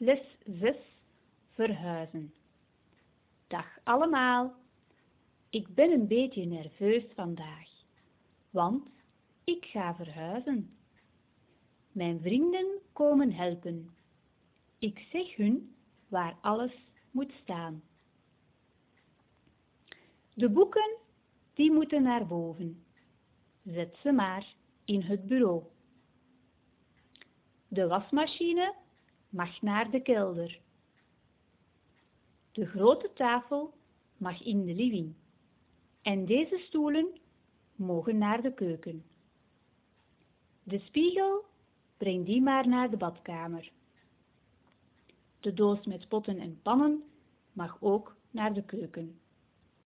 Les 6 Verhuizen. Dag allemaal. Ik ben een beetje nerveus vandaag, want ik ga verhuizen. Mijn vrienden komen helpen. Ik zeg hun waar alles moet staan. De boeken, die moeten naar boven. Zet ze maar in het bureau. De wasmachine mag naar de kelder. De grote tafel mag in de living. En deze stoelen mogen naar de keuken. De spiegel, breng die maar naar de badkamer. De doos met potten en pannen mag ook naar de keuken.